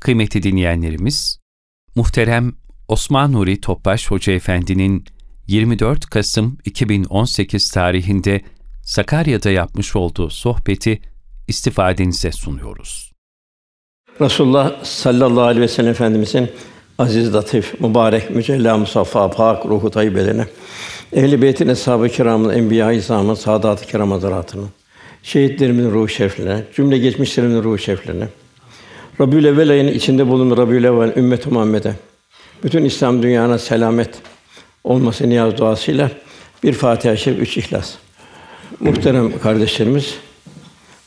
Kıymetli dinleyenlerimiz, muhterem Osman Nuri Topbaş Hoca Efendi'nin 24 Kasım 2018 tarihinde Sakarya'da yapmış olduğu sohbeti istifadenize sunuyoruz. Resulullah sallallahu aleyhi ve sellem Efendimizin aziz, latif, mübarek, mücella, musaffa, pak, ruhu tayyibelerine, ehl-i beytin, eshab-ı kiramın, enbiya-i izamın, saadat-ı kiram şehitlerimizin ruhu şeriflerine, cümle geçmişlerimizin ruhu şeriflerine, Rabiül Evvel ayının içinde bulunan Rabiül Evvel ümmet Muhammed'e, bütün İslam dünyana selamet olması niyaz duasıyla bir Fatiha-i Şerif, üç İhlas. Muhterem kardeşlerimiz,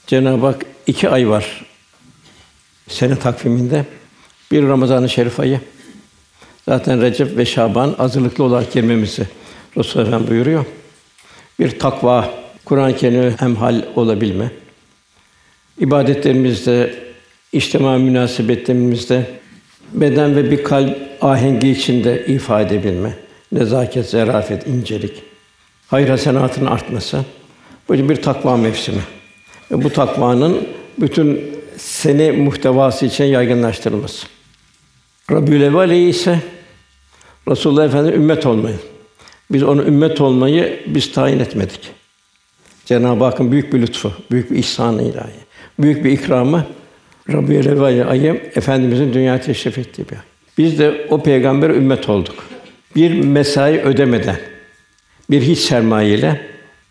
Cenab-ı Hak iki ay var sene takviminde. Bir Ramazan-ı Şerif ayı. Zaten Recep ve Şaban hazırlıklı olarak girmemizi Resulullah Efendimiz buyuruyor. Bir takva, Kur'an-ı Kerim'e hemhal olabilme. İbadetlerimizde, içtima münasebetlerimizde beden ve bir kalp ahengi içinde ifade edebilme. Nezaket, zarafet, incelik. Hayır hasenatın artması. Böyle bir takva mevsimi. Ve bu takvanın bütün sene muhtevası için yaygınlaştırılması. Rabiül Evvel ise Resulullah Efendimiz ümmet olmayı. Biz onu ümmet olmayı biz tayin etmedik. Cenab-ı Hakk'ın büyük bir lütfu, büyük bir ihsan ilahi, büyük bir ikramı Rabiül Evvel ayı efendimizin dünya teşrif ettiği bir ay. Biz de o peygamber ümmet olduk. Bir mesai ödemeden, bir hiç sermaye ile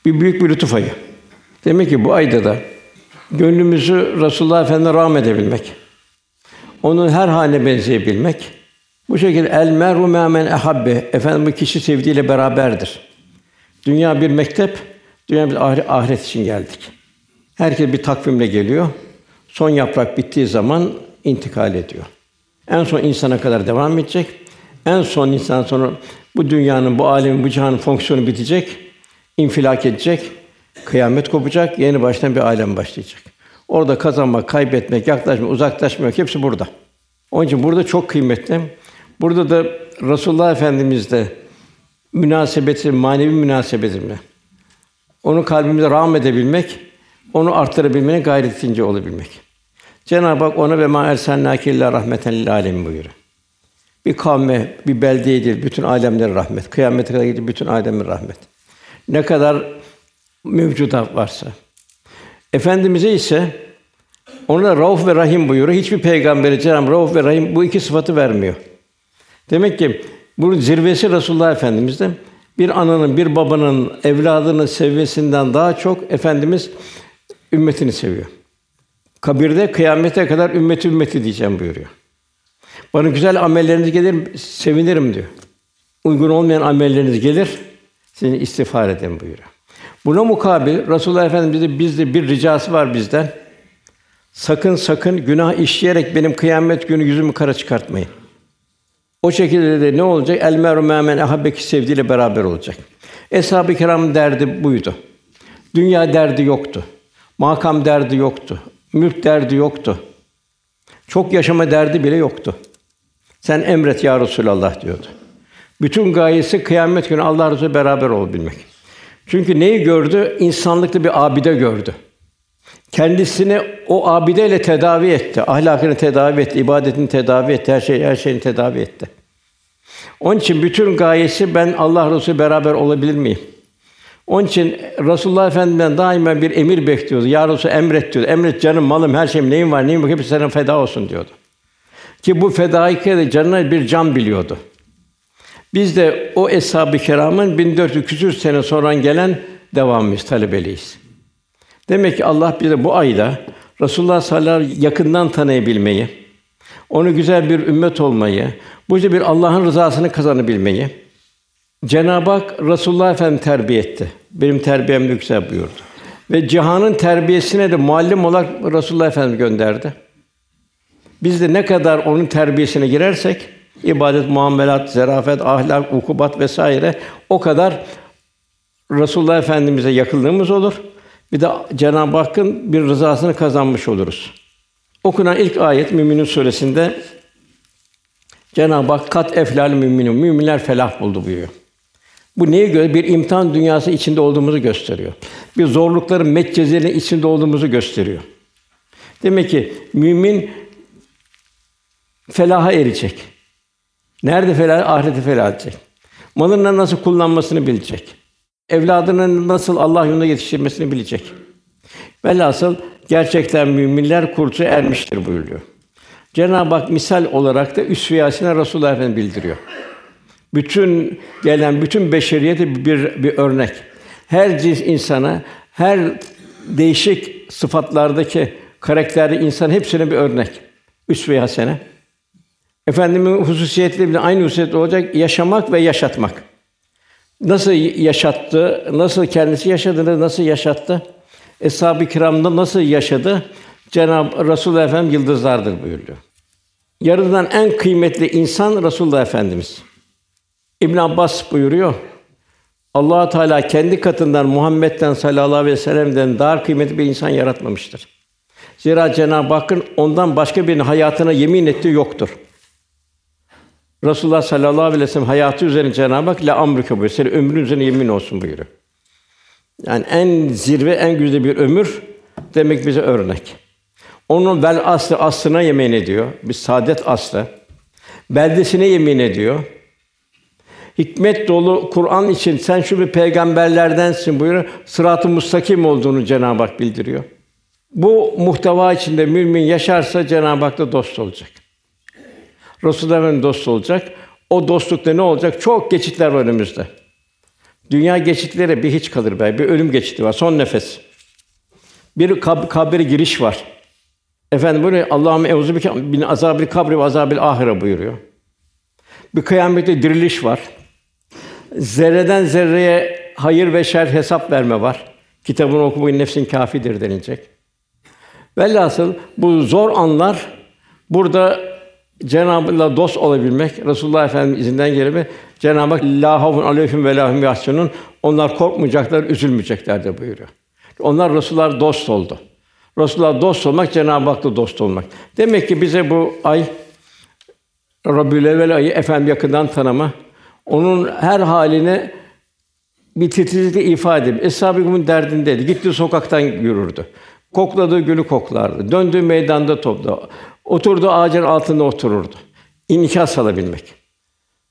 bir büyük bir lütuf ayı. Demek ki bu ayda da gönlümüzü Resulullah Efendimize rahmet edebilmek, onun her haline benzeyebilmek, bu şekilde el meru men ehabbe efendim bu kişi sevdiğiyle beraberdir. Dünya bir mektep, dünya bir ahiret için geldik. Herkes bir takvimle geliyor. Son yaprak bittiği zaman intikal ediyor. En son insana kadar devam edecek. En son insan sonra bu dünyanın, bu alemin, bu cihanın fonksiyonu bitecek, infilak edecek. Kıyamet kopacak, yeni baştan bir alem başlayacak. Orada kazanmak, kaybetmek, yaklaşmak, uzaklaşmak hepsi burada. Onun için burada çok kıymetli. Burada da Resulullah Efendimizle münasebeti, manevi münasebetimle onu kalbimize rahmet edebilmek, onu arttırabilmenin gayretince olabilmek. Cenab-ı Hak ona ve ma ersennâke illa rahmeten lil âlemin buyuruyor. Bir kavme, bir beldeye değil, bütün alemlere rahmet. Kıyamete kadar gidip bütün alemlere rahmet. Ne kadar mevcudat varsa. Efendimize ise ona Rauf ve Rahim buyuruyor. Hiçbir peygambere Cenab-ı Rauf ve Rahim bu iki sıfatı vermiyor. Demek ki bunun zirvesi Resulullah Efendimiz'de bir ananın, bir babanın evladının sevmesinden daha çok efendimiz ümmetini seviyor. Kabirde kıyamete kadar ümmeti ümmeti diyeceğim buyuruyor. Bana güzel amelleriniz gelir, sevinirim diyor. Uygun olmayan amelleriniz gelir, seni istiğfar ederim buyuruyor. Buna mukabil Resulullah Efendimiz'de bizde bir ricası var bizden. Sakın sakın günah işleyerek benim kıyamet günü yüzümü kara çıkartmayın. O şekilde de ne olacak? El meru men ahabbeki sevdiğiyle beraber olacak. Eshab-ı kiram derdi buydu. Dünya derdi yoktu. Makam derdi yoktu. Mülk derdi yoktu. Çok yaşama derdi bile yoktu. Sen emret ya Resulallah diyordu. Bütün gayesi kıyamet günü Allah Resulü beraber olabilmek. Çünkü neyi gördü? İnsanlıklı bir abide gördü. Kendisini o abideyle tedavi etti. Ahlakını tedavi etti, ibadetini tedavi etti, her şey her şeyini tedavi etti. Onun için bütün gayesi ben Allah Resulü beraber olabilir miyim? Onun için Resulullah Efendimiz'den daima bir emir bekliyordu. Ya Resul emret diyordu. Emret canım, malım, her şeyim, neyim var, neyim yok hepsi sana feda olsun diyordu. Ki bu fedaikâ canına bir can biliyordu. Biz de o eshab-ı kiramın 1400 küsur sene sonra gelen devamıyız, talebeliyiz. Demek ki Allah bize bu ayda Resulullah sallallahu aleyhi ve sellem yakından tanıyabilmeyi, onu güzel bir ümmet olmayı, bu bir Allah'ın rızasını kazanabilmeyi Cenab-ı Hak Resulullah Efendimiz terbiye etti. Benim terbiyem güzel buyurdu. Ve cihanın terbiyesine de muallim olarak Resulullah Efendimiz gönderdi. Biz de ne kadar onun terbiyesine girersek ibadet, muamelat, zerafet, ahlak, ukubat vesaire o kadar Resulullah Efendimize yakınlığımız olur. Bir de Cenab-ı Hakk'ın bir rızasını kazanmış oluruz. Okunan ilk ayet Müminun suresinde Cenab-ı Hak kat eflal müminun müminler felah buldu buyuruyor. Bu neye göre bir imtihan dünyası içinde olduğumuzu gösteriyor. Bir zorlukların metcezelerinin içinde olduğumuzu gösteriyor. Demek ki mümin felaha erecek. Nerede felah? Ahirete felah edecek. Malını nasıl kullanmasını bilecek. Evladının nasıl Allah yolunda yetiştirmesini bilecek. Velhasıl gerçekten müminler kurtuluğa ermiştir buyuruyor. Cenab-ı Hak misal olarak da üsve-i Resulullah Efendimiz bildiriyor. Bütün gelen bütün beşeriyete bir bir örnek. Her cins insana, her değişik sıfatlardaki karakterli insan hepsine bir örnek. Üsve-i hasene. Efendimin hususiyetleri aynı hususiyet olacak. Yaşamak ve yaşatmak. Nasıl yaşattı, nasıl kendisi yaşadı, nasıl yaşattı? Eshab-ı Kiram'da nasıl yaşadı? Cenab-ı Resulullah Efendimiz yıldızlardır buyuruyor. Yaratılan en kıymetli insan Resulullah Efendimiz. İbn Abbas buyuruyor. Allah Teala kendi katından Muhammed'den sallallahu aleyhi ve sellem'den daha kıymetli bir insan yaratmamıştır. Zira Cenab-ı Hakk'ın ondan başka birinin hayatına yemin ettiği yoktur. Resulullah sallallahu aleyhi ve sellem hayatı üzerine Cenab-ı Hak la amruke buyuruyor. Senin ömrün üzerine yemin olsun buyuruyor. Yani en zirve, en güzel bir ömür demek bize örnek. Onun bel aslı aslına yemin ediyor. Bir saadet aslı. Beldesine yemin ediyor. Hikmet dolu Kur'an için sen şu bir peygamberlerdensin buyuruyor. Sırat-ı mustakim olduğunu Cenab-ı Hak bildiriyor. Bu muhteva içinde mümin yaşarsa Cenab-ı Hak'la dost olacak. Resulullah Efendimiz dost olacak. O dostlukta ne olacak? Çok geçitler var önümüzde. Dünya geçitleri bir hiç kalır be. Bir ölüm geçiti var. Son nefes. Bir kab kabire giriş var. Efendim böyle Allah'ım euzu bike bin azabil kabri ve azabil ahire buyuruyor. Bir kıyamette diriliş var. Zerreden zerreye hayır ve şer hesap verme var. Kitabını okumayın nefsin kafidir denilecek. Velhasıl bu zor anlar burada Cenab-ı dost olabilmek, Resulullah Efendimiz izinden gelip Cenab-ı Hak la havfun aleyhim ve lahum yahsunun onlar korkmayacaklar, üzülmeyecekler de buyuruyor. Onlar Resulullah dost oldu. Resulullah dost olmak Cenab-ı Hak'la dost olmak. Demek ki bize bu ay Rabiül ayı efendim yakından tanıma, onun her haline bir titizlikle ifade edip Eshab-ı derdindeydi. Gitti sokaktan yürürdü. Kokladığı gülü koklardı. Döndüğü meydanda topla. Oturdu ağacın altında otururdu. İnikas alabilmek.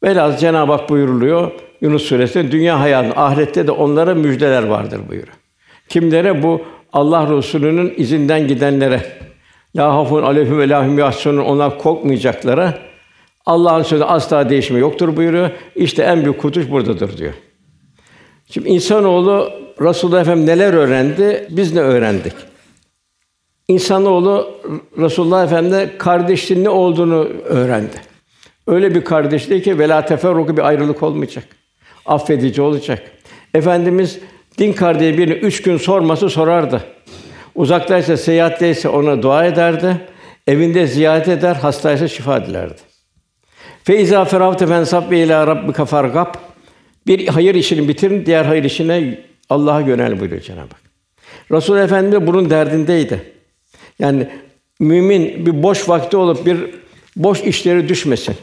Velhâsıl Cenab-ı Hak buyuruluyor Yunus Suresi'nde dünya hayatı, ahirette de onlara müjdeler vardır buyuruyor. Kimlere bu Allah Resulü'nün izinden gidenlere la hafun aleyhim ve lahum yahsunun onlar korkmayacaklara Allah'ın sözü asla değişme yoktur buyuruyor. İşte en büyük kurtuluş buradadır diyor. Şimdi insanoğlu Resulullah Efendimiz neler öğrendi? Biz ne öğrendik? İnsanoğlu Resulullah Efendimiz'de kardeşliğin ne olduğunu öğrendi. Öyle bir kardeşliği ki vela teferruku bir ayrılık olmayacak. Affedici olacak. Efendimiz din kardeşi birini üç gün sorması sorardı. Uzaktaysa, seyahatteyse ona dua ederdi. Evinde ziyaret eder, hastaysa şifa dilerdi. Feiza feravte fensab ve ila rabbika fargab. Bir hayır işini bitirin, diğer hayır işine Allah'a yönel buyuruyor Cenab-ı Hak. Resul Efendimiz bunun derdindeydi. Yani mümin bir boş vakti olup bir boş işleri düşmesin.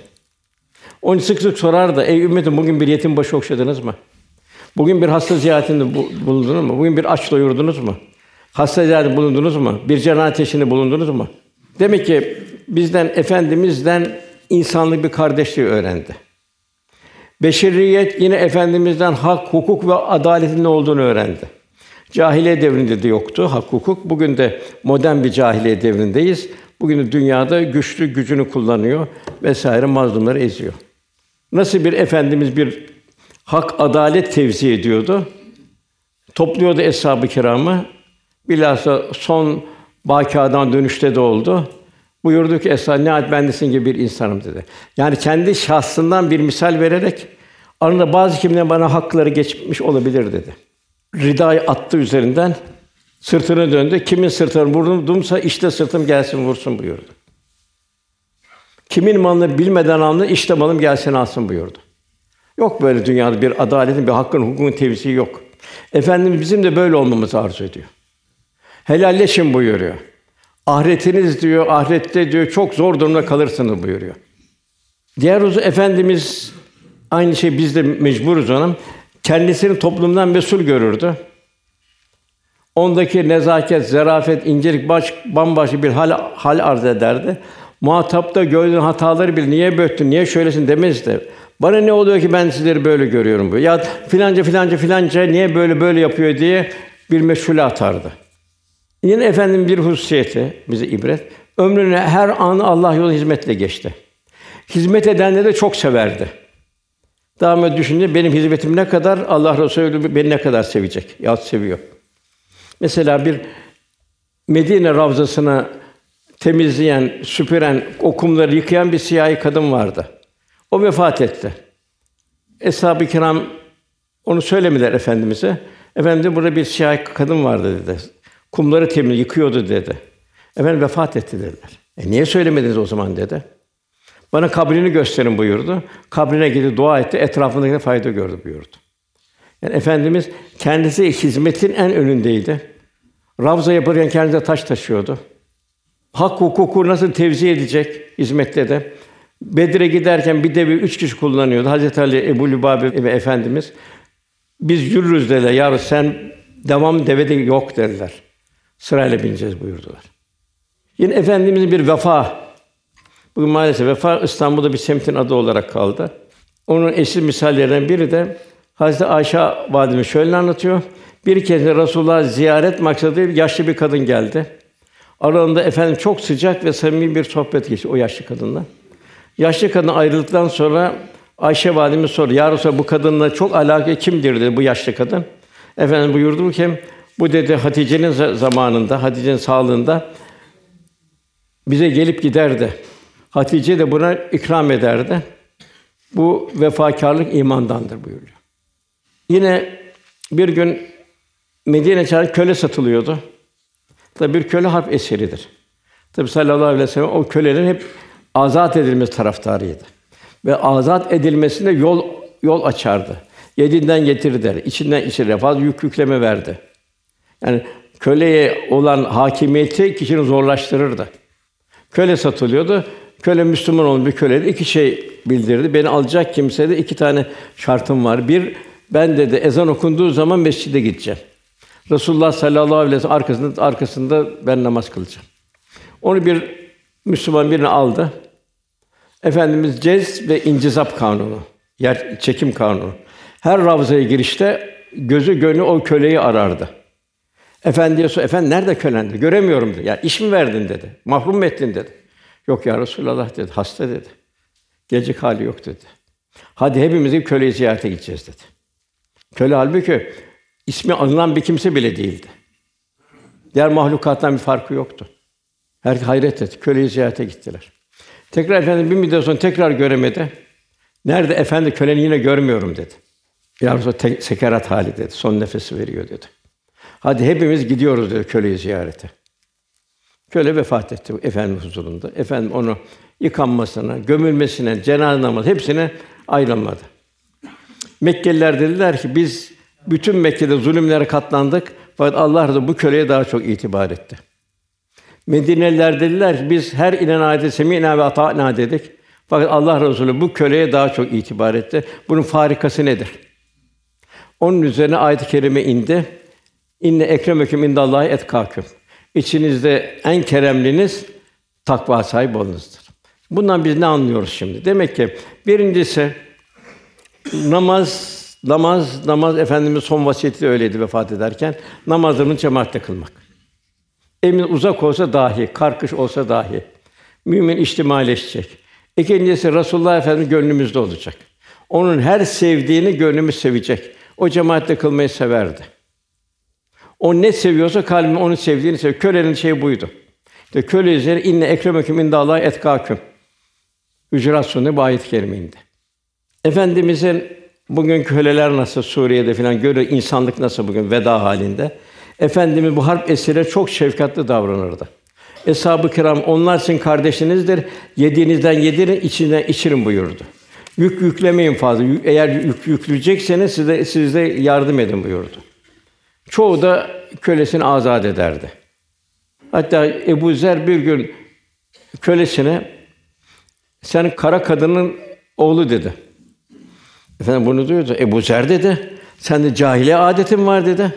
Onu sık sık sorar da, ey ümmetim bugün bir yetim başı okşadınız mı? Bugün bir hasta ziyaretinde bulundunuz mu? Bugün bir aç doyurdunuz mu? Hasta ziyaretinde bulundunuz mu? Bir cenaze teşhinde bulundunuz mu? Demek ki bizden efendimizden insanlık bir kardeşliği öğrendi. Beşeriyet yine efendimizden hak, hukuk ve adaletin ne olduğunu öğrendi. Cahiliye devrinde de yoktu hak hukuk. Bugün de modern bir cahiliye devrindeyiz. Bugün de dünyada güçlü gücünü kullanıyor vesaire mazlumları eziyor. Nasıl bir efendimiz bir hak adalet tevzi ediyordu. Topluyordu eshab-ı kiramı. Bilhassa son Bakâ'dan dönüşte de oldu. Buyurdu ki Esad nihayet bendesin gibi bir insanım dedi. Yani kendi şahsından bir misal vererek arında bazı kimlerin bana hakları geçmiş olabilir dedi ridayı attı üzerinden, sırtını döndü. Kimin sırtını vurdumsa işte sırtım gelsin vursun buyurdu. Kimin malını bilmeden aldı, işte malım gelsin alsın buyurdu. Yok böyle dünyada bir adaletin, bir hakkın, hukukun tevzisi yok. Efendimiz bizim de böyle olmamızı arzu ediyor. Helalleşin buyuruyor. Ahiretiniz diyor, ahirette diyor çok zor durumda kalırsınız buyuruyor. Diğer husus efendimiz aynı şey biz de mecburuz ona kendisini toplumdan mesul görürdü. Ondaki nezaket, zarafet, incelik baş, bambaşka bir hal, hal arz ederdi. Muhatap da gördüğün hataları bil. Niye böttün, niye şöylesin demez de. Bana ne oluyor ki ben sizleri böyle görüyorum bu. Ya filanca filanca filanca niye böyle böyle yapıyor diye bir meşhule atardı. Yine efendim bir hususiyeti bize ibret. Ömrünü her an Allah yolu hizmetle geçti. Hizmet edenleri de çok severdi. Daha düşünce benim hizmetim ne kadar Allah Resulü beni ne kadar sevecek ya seviyor. Mesela bir Medine ravzasına temizleyen, süpüren, o kumları yıkayan bir siyahi kadın vardı. O vefat etti. Eshab-ı kiram onu söylemediler efendimize. Efendim burada bir siyahi kadın vardı dedi. Kumları temiz yıkıyordu dedi. Efendim vefat etti dediler. E niye söylemediniz o zaman dedi. Bana kabrini gösterin buyurdu. Kabrine gidip dua etti. Etrafındaki fayda gördü buyurdu. Yani efendimiz kendisi hizmetin en önündeydi. Ravza yaparken kendine taş taşıyordu. Hak hukuku nasıl tevzi edecek hizmette de. Bedir'e giderken bir devi üç kişi kullanıyordu. Hazreti Ali, Ebu Lübabe ve Efendimiz. Biz yürürüz dediler. Ya sen devam devede yok dediler. Sırayla bineceğiz buyurdular. Yine Efendimizin bir vefa. Bugün maalesef vefa İstanbul'da bir semtin adı olarak kaldı. Onun eşli misallerinden biri de Hazreti Ayşe validemiz şöyle anlatıyor. Bir kez Resulullah ziyaret maksadıyla yaşlı bir kadın geldi. Aralarında efendim çok sıcak ve samimi bir sohbet geçti o yaşlı kadınla. Yaşlı kadın ayrıldıktan sonra Ayşe validemiz sordu. Ya Resulallah bu kadınla çok alaka kimdir dedi bu yaşlı kadın. Efendim buyurdu ki bu dedi Hatice'nin zamanında, Hatice'nin sağlığında bize gelip giderdi. Hatice de buna ikram ederdi. Bu vefakarlık imandandır buyuruyor. Yine bir gün Medine çarşı köle satılıyordu. Tabi bir köle harp eseridir. Tabi sallallahu aleyhi ve sellem o kölelerin hep azat edilmesi taraftarıydı. Ve azat edilmesine yol yol açardı. Yedinden getirir der, içinden içire fazla yük yükleme verdi. Yani köleye olan hakimiyeti kişinin zorlaştırırdı. Köle satılıyordu. Köle Müslüman olan bir köleydi. İki şey bildirdi. Beni alacak kimse de iki tane şartım var. Bir, ben dedi ezan okunduğu zaman mescide gideceğim. Resulullah sallallahu aleyhi ve sellem arkasında arkasında ben namaz kılacağım. Onu bir Müslüman birini aldı. Efendimiz cez ve incizap kanunu, yer çekim kanunu. Her ravzaya girişte gözü gönlü o köleyi arardı. Efendiye sor, efendi nerede kölendi? Göremiyorum dedi. Ya iş mi verdin dedi. Mahrum mu ettin dedi. Yok ya Resulallah dedi. Hasta dedi. Gelecek hali yok dedi. Hadi hepimiz bir köleyi ziyarete gideceğiz dedi. Köle halbuki ismi anılan bir kimse bile değildi. Diğer mahlukattan bir farkı yoktu. Her hayret etti. Köleyi ziyarete gittiler. Tekrar efendim bir müddet sonra tekrar göremedi. Nerede efendi köleni yine görmüyorum dedi. Ya Resulallah sekerat hali dedi. Son nefesi veriyor dedi. Hadi hepimiz gidiyoruz dedi köleyi ziyarete. Köle vefat etti efendim huzurunda. Efendim onu yıkanmasına, gömülmesine, cenaze namazı hepsine ayrılmadı. Mekkeliler dediler ki biz bütün Mekke'de zulümlere katlandık fakat Allah da bu köleye daha çok itibar etti. Medineliler dediler ki biz her inen ayete semînâ ve atâ'nâ dedik. Fakat Allah Resulü bu köleye daha çok itibar etti. Bunun farikası nedir? Onun üzerine ayet-i kerime indi. İnne ekremeküm indallahi etkâküm. İçinizde en keremliniz takva sahibi olunuzdur. Bundan biz ne anlıyoruz şimdi? Demek ki birincisi namaz, namaz, namaz Efendimiz son vasiyeti öyleydi vefat ederken namazlarını cemaatle kılmak. Emin uzak olsa dahi, karkış olsa dahi mümin içtimaileşecek. İkincisi Resulullah Efendimiz gönlümüzde olacak. Onun her sevdiğini gönlümüz sevecek. O cemaatle kılmayı severdi. O ne seviyorsa kalbim onu sevdiğini seviyor. Kölenin şeyi buydu. İşte köle üzeri inne ekremeküm indallahi etkâküm. Hücurat Sûresi bu ayet-i kerimeydi. Efendimizin bugün köleler nasıl Suriye'de filan görüyor insanlık nasıl bugün veda halinde. Efendimiz bu harp esirlere çok şefkatli davranırdı. Eshab-ı kiram onlar sizin kardeşinizdir. Yediğinizden yedirin, içinden içirin buyurdu. Yük yüklemeyin fazla. Eğer yük yükleyecekseniz size size yardım edin buyurdu. Çoğu da kölesini azat ederdi. Hatta Ebu Zer bir gün kölesine sen kara kadının oğlu dedi. Efendim bunu duyuyordu. Ebu Zer dedi. Sen de cahiliye adetin var dedi.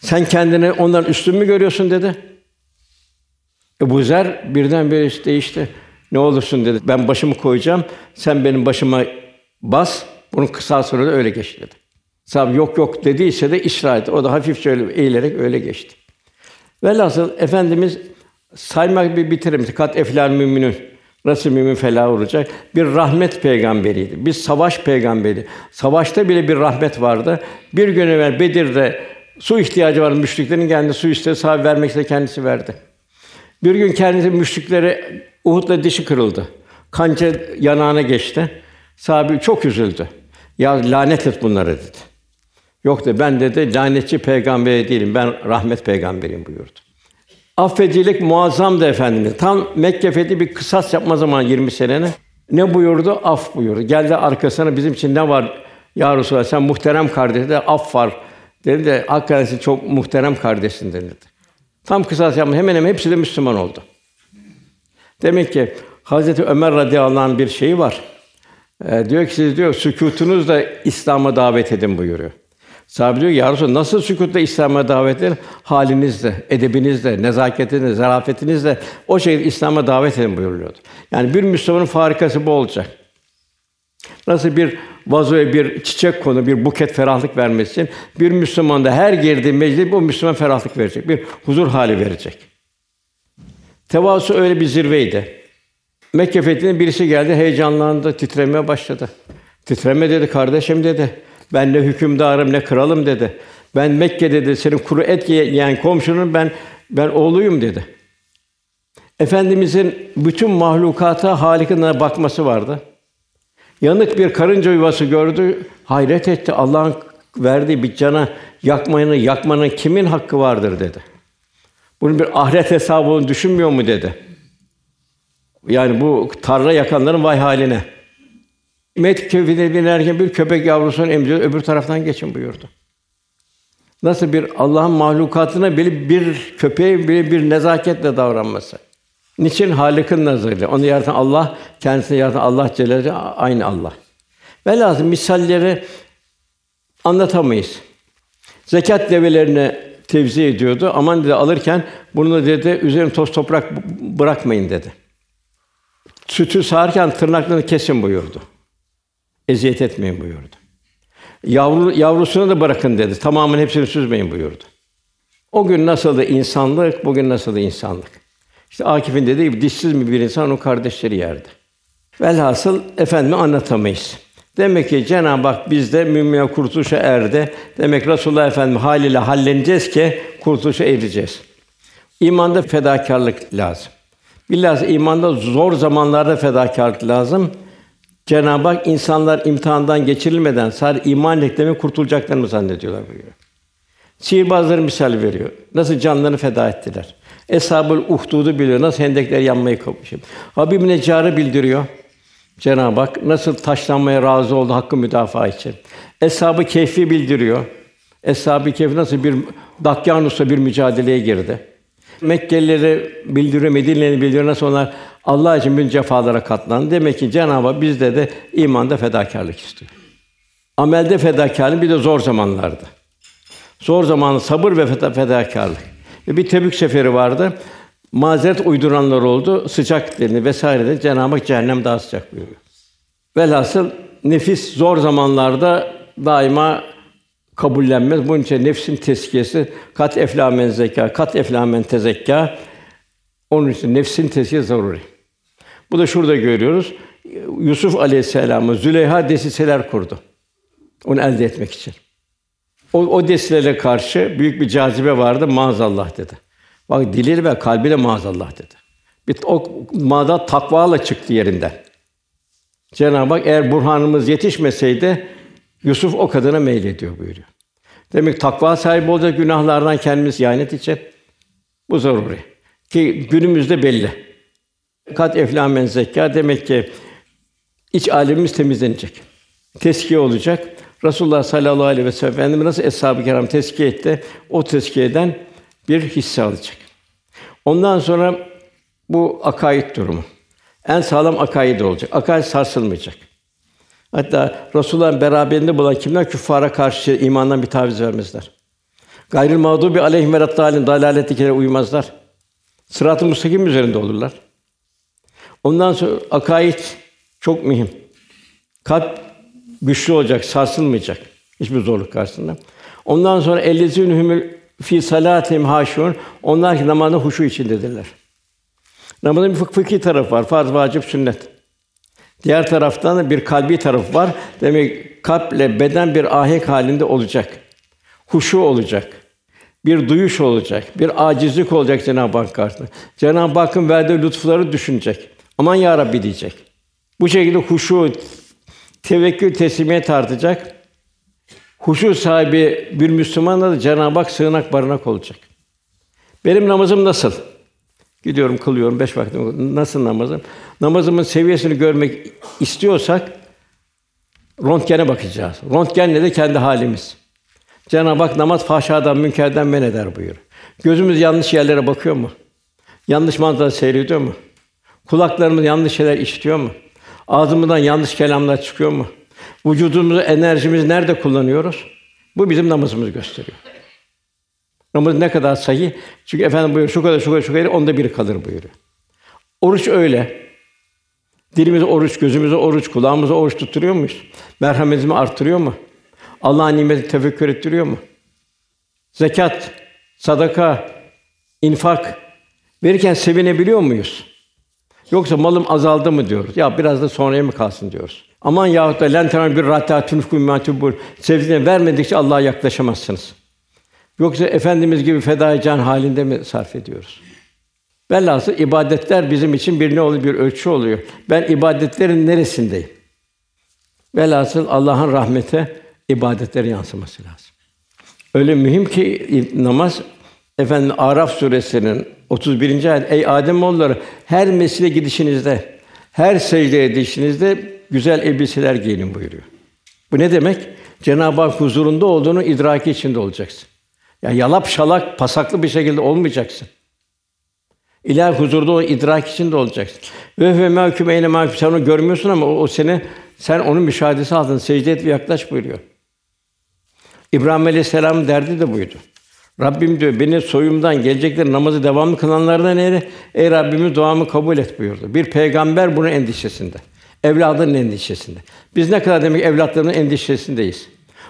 Sen kendini ondan üstün mü görüyorsun dedi. Ebu Zer birden bir değişti. Ne olursun dedi. Ben başımı koyacağım. Sen benim başıma bas. Bunun kısa sürede öyle geç dedi. Sahabe yok yok dediyse de ısrar etti. O da hafif şöyle eğilerek öyle geçti. Velhasıl Efendimiz saymak bir bitiremeyiz. Kat eflal müminün. Nasıl mümin felah olacak? Bir rahmet peygamberiydi. Bir savaş peygamberi. Savaşta bile bir rahmet vardı. Bir gün evvel Bedir'de su ihtiyacı vardı müşriklerin kendi su istedi, sahabe vermek istedi kendisi verdi. Bir gün kendisi müşriklere Uhud'da dişi kırıldı. Kanca yanağına geçti. Sahabe çok üzüldü. Ya lanet et bunları dedi. Yok dedi ben dedi lanetçi peygamber değilim. Ben rahmet peygamberiyim buyurdu. Affedicilik muazzamdı efendimiz. Tam Mekke fethi bir kısas yapma zaman 20 senene. Ne buyurdu? Af buyurdu. Geldi arkasına bizim için ne var? Ya Resulallah sen muhterem kardeş de af var. Dedi de hakikaten çok muhterem kardeşsin dedi. Tam kısas yapma hemen hemen hepsi de Müslüman oldu. Demek ki Hazreti Ömer radıyallahu anh bir şeyi var. Ee, diyor ki siz diyor sükutunuzla İslam'a davet edin buyuruyor. Sahabe diyor ya Resulallah, nasıl sükûtla İslam'a davet edin? Halinizle, edebinizle, nezaketinizle, zarafetinizle o şekilde İslam'a davet edin buyuruyordu. Yani bir Müslümanın farikası bu olacak. Nasıl bir vazoya bir çiçek konu, bir buket ferahlık vermesi için bir Müslüman da her girdiği meclis bu Müslüman ferahlık verecek, bir huzur hali verecek. Tevazu öyle bir zirveydi. Mekke fethinde birisi geldi, heyecanlandı, titremeye başladı. Titreme dedi, kardeşim dedi. Ben ne hükümdarım ne kralım dedi. Ben Mekke dedi senin kuru et yiyen komşunun ben ben oğluyum dedi. Efendimizin bütün mahlukata Halik'ine bakması vardı. Yanık bir karınca yuvası gördü, hayret etti. Allah'ın verdiği bir cana yakmanın, yakmanın kimin hakkı vardır dedi. Bunun bir ahiret hesabı olduğunu düşünmüyor mu dedi. Yani bu tarla yakanların vay haline. Mekkefide binerken bir köpek yavrusunu emziriyor, öbür taraftan geçin buyurdu. Nasıl bir Allah'ın mahlukatına bile bir köpeğe bile bir nezaketle davranması. Niçin Halık'ın nazarıyla? Onu yaratan Allah, kendisini yaratan Allah Celle aynı Allah. Ve lazım misalleri anlatamayız. Zekat develerini tevzi ediyordu. Aman dedi alırken bunu dedi üzerine toz toprak bırakmayın dedi. Sütü sağarken tırnaklarını kesin buyurdu. Eziyet etmeyin buyurdu. Yavru, yavrusunu da bırakın dedi. Tamamını hepsini süzmeyin buyurdu. O gün nasıldı insanlık, bugün nasıldı insanlık? İşte Akif'in dediği gibi dişsiz mi bir insan o kardeşleri yerdi. Velhasıl efendime anlatamayız. Demek ki Cenab-ı Hak bizde mümin kurtuluşa erdi. Demek Resulullah Efendimiz haliyle halleneceğiz ki kurtuluşa ereceğiz. İmanda fedakarlık lazım. Bilhassa imanda zor zamanlarda fedakarlık lazım. Cenab-ı Hak insanlar imtihandan geçirilmeden sadece iman eklemi kurtulacaklarını zannediyorlar buyuruyor. Sihirbazları misal veriyor. Nasıl canlarını feda ettiler. Eshab-ül Uhdud'u biliyor. Nasıl hendekler yanmayı kapışıp. Habib Neccar'ı bildiriyor. Cenab-ı Hak nasıl taşlanmaya razı oldu hakkı müdafaa için. Eshab-ı Kehf'i bildiriyor. Eshab-ı nasıl bir Dakyanus'la bir mücadeleye girdi. Mekkelileri bildiriyor, Medine'leri bildiriyor nasıl onlar Allah için bin cefalara katlandı. Demek ki Cenab-ı Hak bizde de imanda fedakarlık istiyor. Amelde fedakarlık bir de zor zamanlarda. Zor zamanı sabır ve fedakarlık. Ve bir Tebük seferi vardı. Mazeret uyduranlar oldu. Sıcak dedi vesaire de Cenab-ı Hak cehennem daha sıcak buyuruyor. Velhasıl nefis zor zamanlarda daima kabullenmez. Bunun için nefsin tezkiyesi kat eflamen zeka, kat eflamen tezekka. Onun için nefsin tezkiyesi zaruri. Bu da şurada görüyoruz. Yusuf Aleyhisselam'ı Züleyha desiseler kurdu. Onu elde etmek için. O, o desilere karşı büyük bir cazibe vardı. Maazallah dedi. Bak dili ve kalbi de maazallah dedi. Bir o maada takvala çıktı yerinden. Cenab-ı Hak eğer burhanımız yetişmeseydi Yusuf o kadına meylediyor buyuruyor. Demek takva sahibi olacak günahlardan kendimiz yanet için bu zaruri. Ki günümüzde belli. Kat eflamen zekâ demek ki iç alemimiz temizlenecek. Teskiye olacak. Resulullah sallallahu aleyhi ve sellem Efendimiz nasıl eshab-ı kiram tezkiye etti, o tezkiyeden bir hisse alacak. Ondan sonra bu akaid durumu. En sağlam akaid olacak. Akaid sarsılmayacak. Hatta Resulullah'ın beraberinde bulan kimler küffara karşı imandan bir taviz vermezler. Gayril mağdubi aleyhim ve dalaletikilere uymazlar. Sırat-ı müstakim üzerinde olurlar. Ondan sonra akaid çok mühim. Kalp güçlü olacak, sarsılmayacak hiçbir zorluk karşısında. Ondan sonra ellezînhumul fi salatim haşun. Onlar ki namazda huşu içindedirler. Namazın bir fık fıkhi tarafı var. Farz, vacip, sünnet. Diğer taraftan da bir kalbi tarafı var. Demek kalple beden bir ahenk halinde olacak. Huşu olacak. Bir duyuş olacak. Bir acizlik olacak Cenab-ı Hak karşısında. Cenab-ı Hakk'ın verdiği lütufları düşünecek. Aman ya Rabbi diyecek. Bu şekilde huşu, tevekkül, teslimiyet artacak. Huşu sahibi bir Müslüman da Cenab-ı Hak sığınak barınak olacak. Benim namazım nasıl? Gidiyorum, kılıyorum beş vakit. Nasıl namazım? Namazımın seviyesini görmek istiyorsak röntgene bakacağız. Röntgen ne de kendi halimiz. Cenab-ı Hak namaz fahşadan, münkerden men eder buyur. Gözümüz yanlış yerlere bakıyor mu? Yanlış manzara seyrediyor mu? Kulaklarımız yanlış şeyler işitiyor mu? Ağzımızdan yanlış kelamlar çıkıyor mu? Vücudumuzu, enerjimizi nerede kullanıyoruz? Bu bizim namazımızı gösteriyor. Namaz ne kadar sahih? Çünkü efendim buyuruyor şu kadar şu kadar şu kadar onda biri kalır buyuruyor. Oruç öyle. Dilimize oruç, gözümüze oruç, kulağımıza oruç tutturuyor muyuz? Merhametimizi artırıyor mu? Allah'ın nimeti tefekkür ettiriyor mu? Zekat, sadaka, infak verirken sevinebiliyor muyuz? Yoksa malım azaldı mı diyoruz. Ya biraz da sonraya mı kalsın diyoruz. Aman yahut da len bir ratatun kumatubul sevdiğine vermedikçe Allah'a yaklaşamazsınız. Yoksa efendimiz gibi fedai can halinde mi sarf ediyoruz? Velhasıl ibadetler bizim için bir ne oluyor? Bir ölçü oluyor. Ben ibadetlerin neresindeyim? Velhasıl Allah'ın rahmete ibadetleri yansıması lazım. Öyle mühim ki namaz efendim Araf suresinin 31. ayet ey Adem oğulları her mescide gidişinizde her secde edişinizde güzel elbiseler giyin buyuruyor. Bu ne demek? Cenab-ı Hak huzurunda olduğunu idraki içinde olacaksın. Yani yalap şalak, pasaklı bir şekilde olmayacaksın. İlahi huzurda o idrak içinde olacaksın. Ve ve mahkum eyle onu görmüyorsun ama o, o seni sen onun müşahedesi altında secde et ve yaklaş buyuruyor. İbrahim Aleyhisselam derdi de buydu. Rabbim diyor beni soyumdan gelecekler namazı devamlı kılanlardan eyle. Ey Rabbimiz duamı kabul et buyurdu. Bir peygamber bunun endişesinde. Evladının endişesinde. Biz ne kadar demek evlatlarının endişesindeyiz.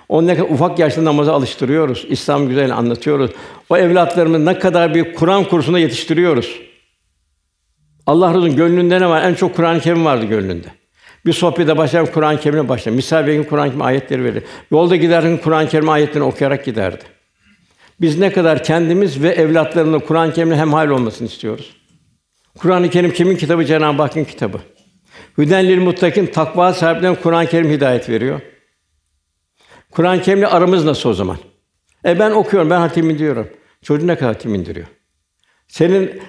O ne kadar ufak yaşta namaza alıştırıyoruz. İslam güzel anlatıyoruz. O evlatlarımızı ne kadar bir Kur'an kursuna yetiştiriyoruz. Allah razı gönlünde ne var? En çok Kur'an-ı Kerim vardı gönlünde. Bir sohbete başlayan Kur'an-ı Kerim'e başlar. Misal verin Kur'an-ı Kerim ayetleri verir. Yolda giderken Kur'an-ı Kerim ayetlerini okuyarak giderdi. Biz ne kadar kendimiz ve evlatlarımızla Kur'an-ı Kerim'le hemhal olmasını istiyoruz. Kur'an-ı Kerim kimin kitabı? Cenab-ı Hakk'ın kitabı. Hüdenlil muttakin takva sahiplerine Kur'an-ı Kerim hidayet veriyor. Kur'an-ı Kerim'le aramız nasıl o zaman? E ben okuyorum, ben hatim indiriyorum. Çocuğun ne kadar hatim indiriyor? Senin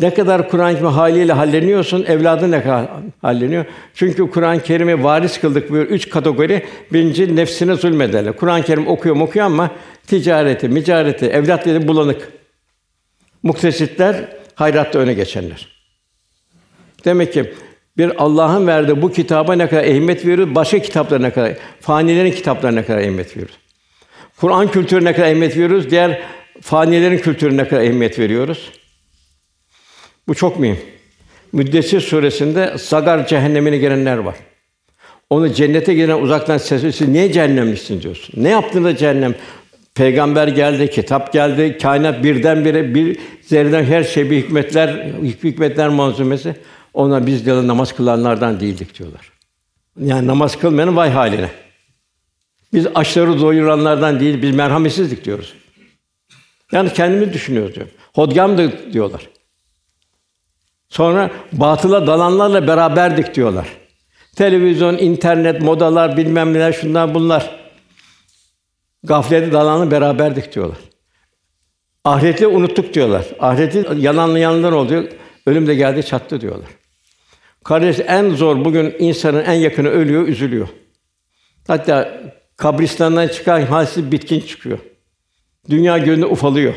ne kadar Kur'an-ı Kerim haliyle halleniyorsun, evladın ne kadar halleniyor? Çünkü Kur'an-ı Kerim'i varis kıldık böyle üç kategori. Birinci nefsine zulmederler. Kur'an-ı Kerim okuyor okuyor ama ticareti, micareti, evlatları bulanık. Muktesitler hayratta öne geçenler. Demek ki bir Allah'ın verdiği bu kitaba ne kadar ehemmiyet veriyoruz, başka kitaplara ne kadar, fanilerin kitaplarına ne kadar ehemmiyet veriyoruz. Kur'an kültürüne ne kadar ehemmiyet veriyoruz, diğer fanilerin kültürüne ne kadar ehemmiyet veriyoruz. Bu çok mühim. Müddessir suresinde Sagar cehennemine girenler var. Onu cennete giden uzaktan sesli niye cehennemlisin diyorsun. Ne yaptığında cehennem? Peygamber geldi, kitap geldi, kainat birdenbire bir zerreden her şey bir hikmetler, hikmetler manzumesi. Ona biz diyorlar namaz kılanlardan değildik diyorlar. Yani namaz kılmayanın vay haline. Biz açları doyuranlardan değil, biz merhametsizlik diyoruz. Yani kendimiz düşünüyoruz diyor. Hodgamdı diyorlar. Sonra batıla dalanlarla beraberdik diyorlar. Televizyon, internet, modalar, bilmem neler, şunlar bunlar. Gaflete dalanla beraberdik diyorlar. Ahireti unuttuk diyorlar. Ahireti yalanlayanlar oluyor. Ölüm de geldi çattı diyorlar. Kardeş en zor bugün insanın en yakını ölüyor, üzülüyor. Hatta kabristandan çıkan halsiz bitkin çıkıyor. Dünya gözünde ufalıyor.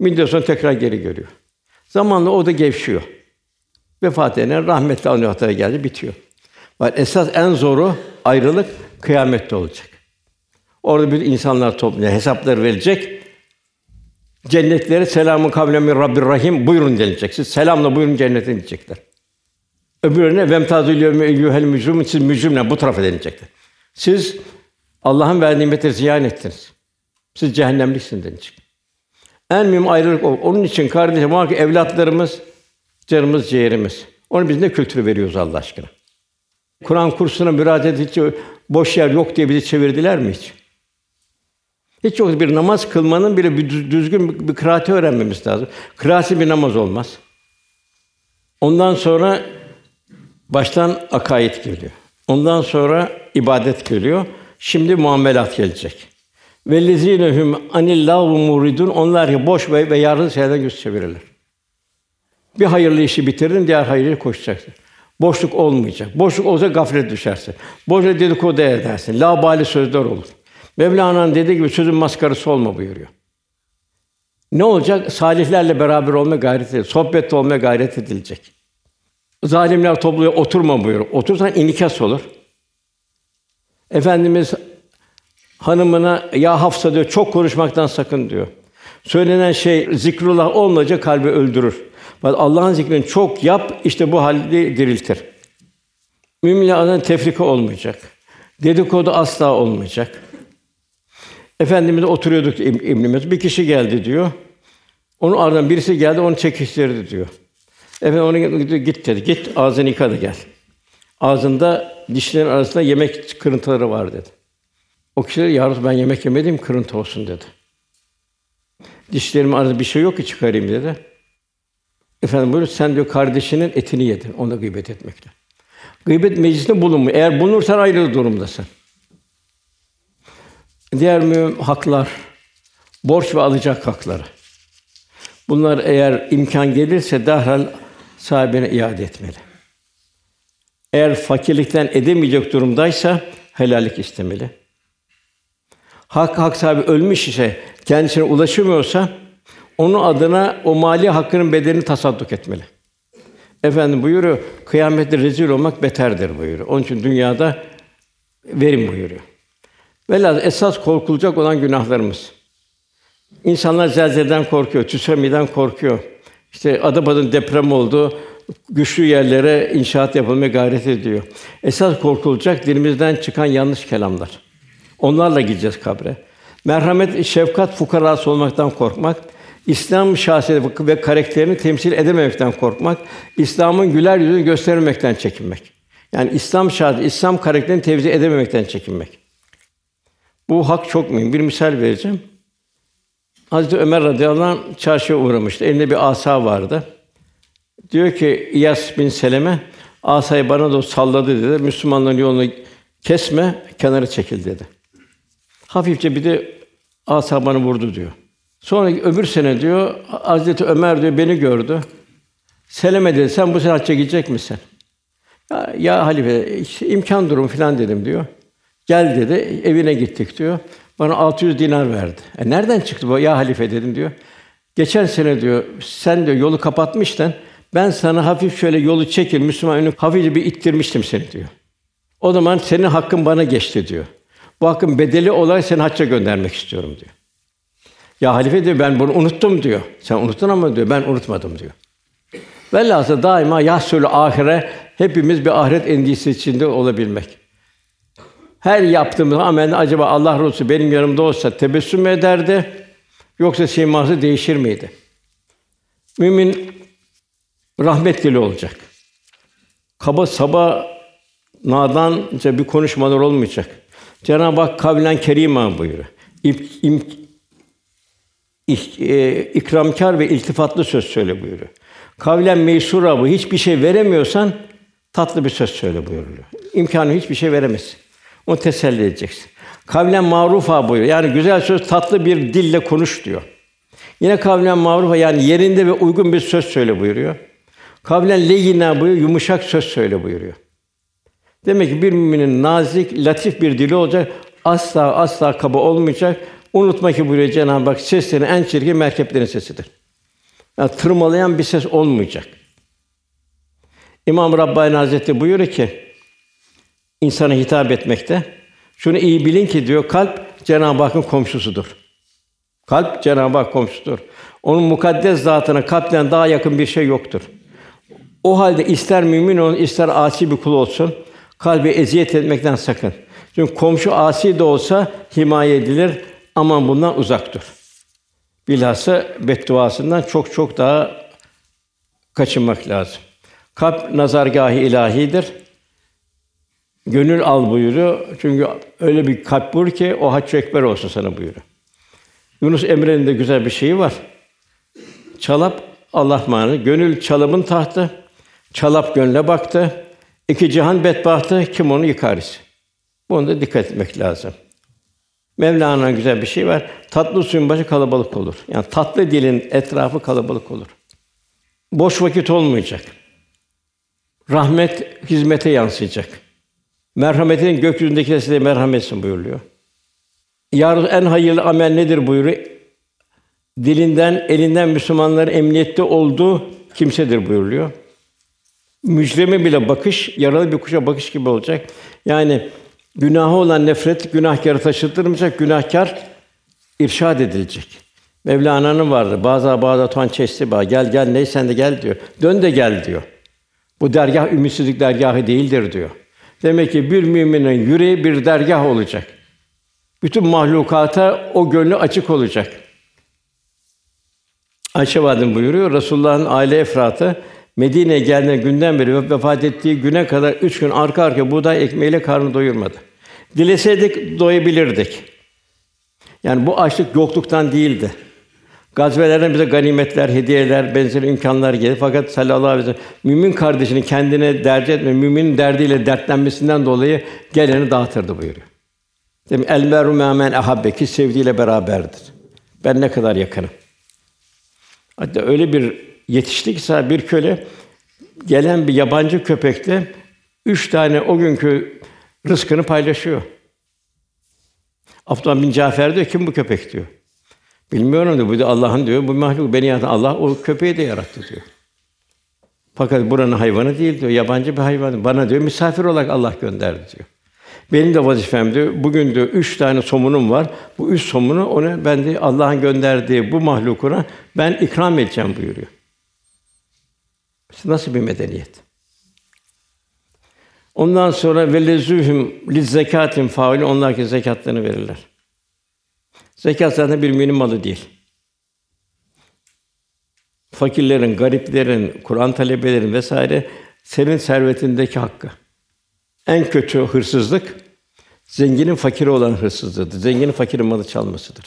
Müddet sonra tekrar geri görüyor. Zamanla o da gevşiyor. Vefat eden rahmetli Allah geldi bitiyor. Var esas en zoru ayrılık kıyamette olacak. Orada bir insanlar toplanacak, hesaplar verecek. Cennetlere selamun kavlen min Rabbir Rahim buyurun denilecek. Siz selamla buyurun cennete gidecekler. Öbürüne vemtazül yevme eyyuhel mücrim siz mücrimle bu tarafa denilecektir. Siz Allah'ın verdiği nimetleri ziyan ettiniz. Siz cehennemliksiniz denilecek. En mühim ayrılık o. Onun için kardeşim muhakkak evlatlarımız canımız, ciğerimiz. Onu biz ne kültürü veriyoruz Allah aşkına? Kur'an kursuna müracaat edici boş yer yok diye bizi çevirdiler mi hiç? Hiç yok bir namaz kılmanın bile bir düzgün bir kıraati öğrenmemiz lazım. Kıraati bir namaz olmaz. Ondan sonra baştan akaid geliyor. Ondan sonra ibadet geliyor. Şimdi muamelat gelecek. Vellezinehum anillahu muridun onlar ki boş ve, ve yarın şeylerden yüz çevirirler. Bir hayırlı işi bitirdin, diğer hayırlı koşacaksın. Boşluk olmayacak. Boşluk olsa gaflet düşersin. Boşluk dedikodu edersin. Labali sözler olur. Mevlana'nın dediği gibi sözün maskarası olma buyuruyor. Ne olacak? Salihlerle beraber olmaya gayret edilecek. Sohbette olmaya gayret edilecek. Zalimler topluya oturma buyuruyor. Otursan inikas olur. Efendimiz hanımına ya Hafsa diyor çok konuşmaktan sakın diyor. Söylenen şey zikrullah olmayınca kalbi öldürür. Allah'ın zikrini çok yap, işte bu halde diriltir. Müminle aran tefrika olmayacak. Dedikodu asla olmayacak. Efendimiz oturuyorduk İbn Bir kişi geldi diyor. Onun ardından birisi geldi, onu çekiştirdi diyor. Efendim onu git dedi. Git ağzını yıka da gel. Ağzında dişlerin arasında yemek kırıntıları var dedi. O kişi dedi, ben yemek yemedim, kırıntı olsun dedi. Dişlerim arasında bir şey yok ki çıkarayım dedi. Efendim buyur sen diyor kardeşinin etini yedin. Ona gıybet etmekle. Gıybet meclisinde bulunma. Eğer bulunursan ayrı durumdasın. Diğer mühim haklar, borç ve alacak hakları. Bunlar eğer imkan gelirse derhal sahibine iade etmeli. Eğer fakirlikten edemeyecek durumdaysa helallik istemeli. Hak hak sahibi ölmüş ise kendisine ulaşamıyorsa onun adına o mali hakkının bedelini tasadduk etmeli. Efendim buyuruyor, kıyamette rezil olmak beterdir buyuruyor. Onun için dünyada verim buyuruyor. Velhâsıl esas korkulacak olan günahlarımız. İnsanlar zelzelden korkuyor, tsunami'den korkuyor. İşte Adapazarı'nın deprem oldu, güçlü yerlere inşaat yapılmaya gayret ediyor. Esas korkulacak dilimizden çıkan yanlış kelamlar. Onlarla gideceğiz kabre. Merhamet, şefkat fukarası olmaktan korkmak, İslam şahsiyeti ve karakterini temsil edememekten korkmak, İslam'ın güler yüzünü göstermemekten çekinmek. Yani İslam şahsiyeti, İslam karakterini tevzi edememekten çekinmek. Bu hak çok mühim. Bir misal vereceğim. Hazreti Ömer radıyallahu anh çarşıya uğramıştı. Elinde bir asa vardı. Diyor ki İyas bin Seleme asayı bana da salladı dedi. Müslümanların yolunu kesme, kenara çekil dedi. Hafifçe bir de asa bana vurdu diyor. Sonra öbür sene diyor Hazreti Ömer diyor beni gördü. Seleme dedi sen bu sene hacca gidecek misin? Ya, ya halife işte imkan durum filan dedim diyor. Gel dedi evine gittik diyor. Bana 600 dinar verdi. E nereden çıktı bu ya halife dedim diyor. Geçen sene diyor sen diyor yolu kapatmıştın. Ben sana hafif şöyle yolu çekil Müslüman önü hafifçe bir ittirmiştim seni diyor. O zaman senin hakkın bana geçti diyor. Bu hakkın bedeli olarak seni hacca göndermek istiyorum diyor. Ya halife diyor ben bunu unuttum diyor. Sen unuttun ama diyor ben unutmadım diyor. Velhâsıl daima yahsülü ahire hepimiz bir ahiret endişesi içinde olabilmek. Her yaptığımız amelde acaba Allah Resulü benim yanımda olsa tebessüm mü ederdi yoksa siması değişir miydi? Mümin rahmet dili olacak. Kaba saba nadanca bir konuşmalar olmayacak. Cenab-ı Hak kavlen kerîmâ buyuruyor. İm, e, ikramkar ve iltifatlı söz söyle buyuruyor. Kavlen meysura bu. Hiçbir şey veremiyorsan tatlı bir söz söyle buyuruyor. İmkanı hiçbir şey veremezsin. Onu teselli edeceksin. Kavlen marufa buyuruyor. Yani güzel söz tatlı bir dille konuş diyor. Yine kavlen marufa yani yerinde ve uygun bir söz söyle buyuruyor. Kavlen leyyina buyuruyor. Yumuşak söz söyle buyuruyor. Demek ki bir müminin nazik, latif bir dili olacak. Asla asla kaba olmayacak. Unutma ki buyuruyor Cenab-ı Hak seslerin en çirkin merkeplerin sesidir. Yani tırmalayan bir ses olmayacak. İmam Rabbani Hazretleri buyuruyor ki insana hitap etmekte. Şunu iyi bilin ki diyor kalp Cenab-ı Hakk'ın komşusudur. Kalp Cenab-ı Hak komşusudur. Onun mukaddes zatına kalpten daha yakın bir şey yoktur. O halde ister mümin olsun, ister asi bir kul olsun, kalbi eziyet etmekten sakın. Çünkü komşu asi de olsa himaye edilir. Aman bundan uzak dur. Bilhassa bedduasından çok çok daha kaçınmak lazım. Kalp nazargâhi ilahidir. Gönül al buyuruyor. Çünkü öyle bir kalp buyur ki o hac ekber olsun sana buyuruyor. Yunus Emre'nin de güzel bir şeyi var. Çalap Allah manı. Gönül çalımın tahtı. Çalap gönle baktı. İki cihan bedbahtı. Kim onu yıkar ise. Buna da dikkat etmek lazım. Mevlana'nın güzel bir şey var. Tatlı suyun başı kalabalık olur. Yani tatlı dilin etrafı kalabalık olur. Boş vakit olmayacak. Rahmet hizmete yansıyacak. Merhametin gökyüzündeki size merhametsin buyuruyor. Yarın en hayırlı amel nedir buyuruyor. Dilinden, elinden Müslümanların emniyette olduğu kimsedir buyuruyor. Mücrime bile bakış, yaralı bir kuşa bakış gibi olacak. Yani günahı olan nefret günahkarı taşıtırmayacak, günahkar irşad edilecek. Mevlana'nın vardı. Bazı bazı tuan çesti bağ. Gel gel ney sen de gel diyor. Dön de gel diyor. Bu dergah ümitsizlik dergahı değildir diyor. Demek ki bir müminin yüreği bir dergah olacak. Bütün mahlukata o gönlü açık olacak. Ayşe Validem buyuruyor, Resulullah'ın aile efratı Medine'ye geldiği günden beri vefat ettiği güne kadar üç gün arka arka buğday ekmeğiyle karnı doyurmadı. Dileseydik doyabilirdik. Yani bu açlık yokluktan değildi. Gazvelerden bize ganimetler, hediyeler, benzeri imkanlar gelir. Fakat sallallahu aleyhi ve sellem mümin kardeşini kendine derc etme, müminin derdiyle dertlenmesinden dolayı geleni dağıtırdı buyuruyor. Demek el meru men ahabbe ki sevdiğiyle beraberdir. Ben ne kadar yakınım. Hatta öyle bir yetişti ki bir köle gelen bir yabancı köpekle üç tane o günkü rızkını paylaşıyor. Abdullah bin Cafer diyor, kim bu köpek diyor. Bilmiyorum diyor, bu da Allah'ın diyor, bu mahluk beni yaratan Allah o köpeği de yarattı diyor. Fakat buranın hayvanı değil diyor, yabancı bir hayvan. Bana diyor misafir olarak Allah gönderdi diyor. Benim de vazifem diyor, bugün diyor üç tane somunum var. Bu üç somunu ona ben de Allah'ın gönderdiği bu mahlukuna ben ikram edeceğim buyuruyor. Nasıl bir medeniyet? Ondan sonra velezühüm liz zekatin faul onlar ki zekatlarını verirler. Zekat zaten bir müminin malı değil. Fakirlerin, gariplerin, Kur'an talebelerin vesaire senin servetindeki hakkı. En kötü hırsızlık zenginin fakiri olan hırsızlığıdır. Zenginin fakirin malı çalmasıdır.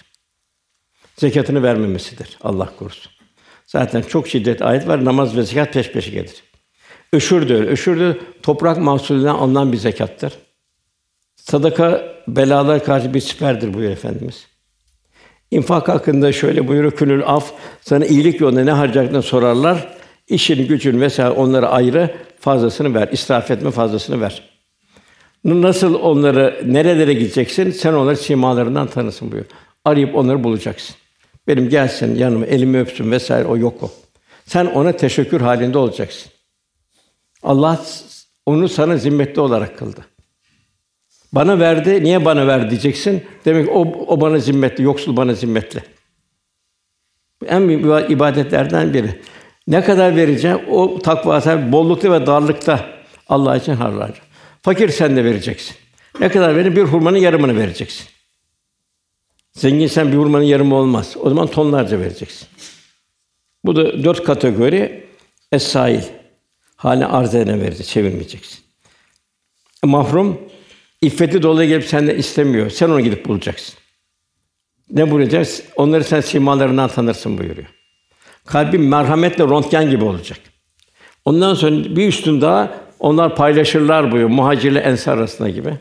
Zekatını vermemesidir. Allah korusun. Zaten çok şiddet ayet var. Namaz ve zekat peş peşe gelir. Öşür de öyle. Öşür de toprak mahsulünden alınan bir zekattır. Sadaka belalar karşı bir siperdir buyuruyor Efendimiz. İnfak hakkında şöyle buyuruyor Külül af sana iyilik yolunda ne harcayacağını sorarlar. İşin gücün vesaire onlara ayrı fazlasını ver. İsraf etme fazlasını ver. Nasıl onları nerelere gideceksin? Sen onları simalarından tanısın buyuruyor. Arayıp onları bulacaksın. Benim gelsin yanıma, elimi öpsün vesaire o yok o. Sen ona teşekkür halinde olacaksın. Allah onu sana zimmetli olarak kıldı. Bana verdi, niye bana ver diyeceksin. Demek o, o bana zimmetli, yoksul bana zimmetli. En büyük ibadetlerden biri. Ne kadar vereceğim? O takva sahibi bollukta ve darlıkta Allah için harcar. Fakir sen de vereceksin. Ne kadar verin? Bir hurmanın yarımını vereceksin. Zengin sen bir hurmanın yarımı olmaz. O zaman tonlarca vereceksin. Bu da dört kategori es-sail. Hali arz edene vereceksin, çevirmeyeceksin. Mahrum iffeti dolayı gelip senden istemiyor. Sen onu gidip bulacaksın. Ne bulacağız? Onları sen simalarından tanırsın buyuruyor. Kalbin merhametle röntgen gibi olacak. Ondan sonra bir üstün daha onlar paylaşırlar buyuruyor. Muhacirle ensar arasında gibi.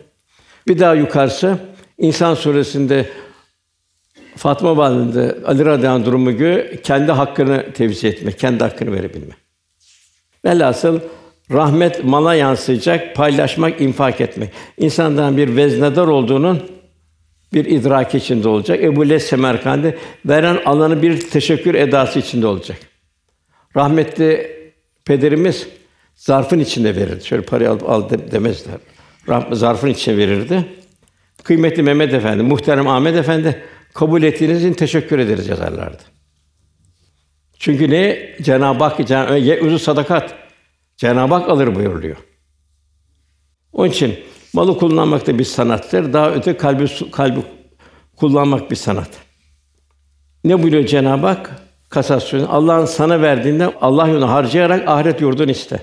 Bir daha yukarısı İnsan suresinde Fatma Valide Ali radıyallahu durumu gibi kendi hakkını tevzi etme, kendi hakkını verebilme. Velhasıl rahmet mala yansıyacak, paylaşmak, infak etmek. İnsandan bir veznedar olduğunun bir idrak içinde olacak. Ebu Les Semerkandi veren alanı bir teşekkür edası içinde olacak. Rahmetli pederimiz zarfın içinde verirdi. Şöyle parayı alıp al demezler. Zarfın içine verirdi. Kıymetli Mehmet Efendi, muhterem Ahmet Efendi kabul ettiğiniz için teşekkür ederiz yazarlardı. Çünkü ne Cenab-ı Hak Cenab-ı uzun sadakat Cenab-ı Hak alır buyuruluyor. Onun için malı kullanmak da bir sanattır. Daha öte kalbi kalbi kullanmak bir sanat. Ne buyuruyor Cenab-ı Hak? Kasasyon. Allah'ın sana verdiğinde Allah yolunda harcayarak ahiret yurdunu iste.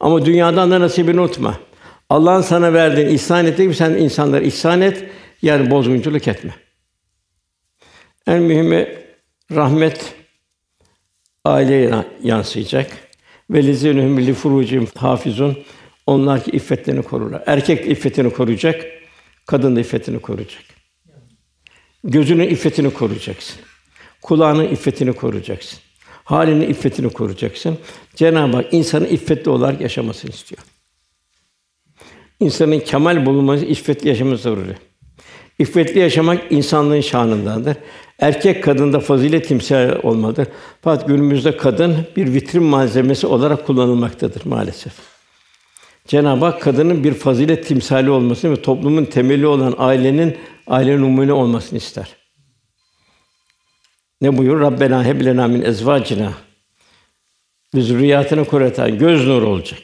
Ama dünyadan da nasibini unutma. Allah'ın sana verdiğin ihsan ettiği gibi sen insanlara ihsan et, yani bozgunculuk etme. En mühimi rahmet aileye yansıyacak. Ve lizinühüm li furucihim hafizun. Onlar ki iffetlerini korurlar. Erkek iffetini koruyacak, kadın da iffetini koruyacak. Gözünün iffetini koruyacaksın. Kulağının iffetini koruyacaksın. Halinin iffetini koruyacaksın. Cenab-ı Hak insanın iffetli olarak yaşamasını istiyor. İnsanın kemal bulunması, iffetli yaşaması zaruri. İffetli yaşamak insanlığın şanındandır. Erkek kadında fazilet timsali olmalıdır. Fakat günümüzde kadın bir vitrin malzemesi olarak kullanılmaktadır maalesef. Cenab-ı Hak kadının bir fazilet timsali olmasını ve toplumun temeli olan ailenin aile numune olmasını ister. Ne buyur? Rabbena heb lena min ezvacina ve zürriyatını kuratan göz nuru olacak.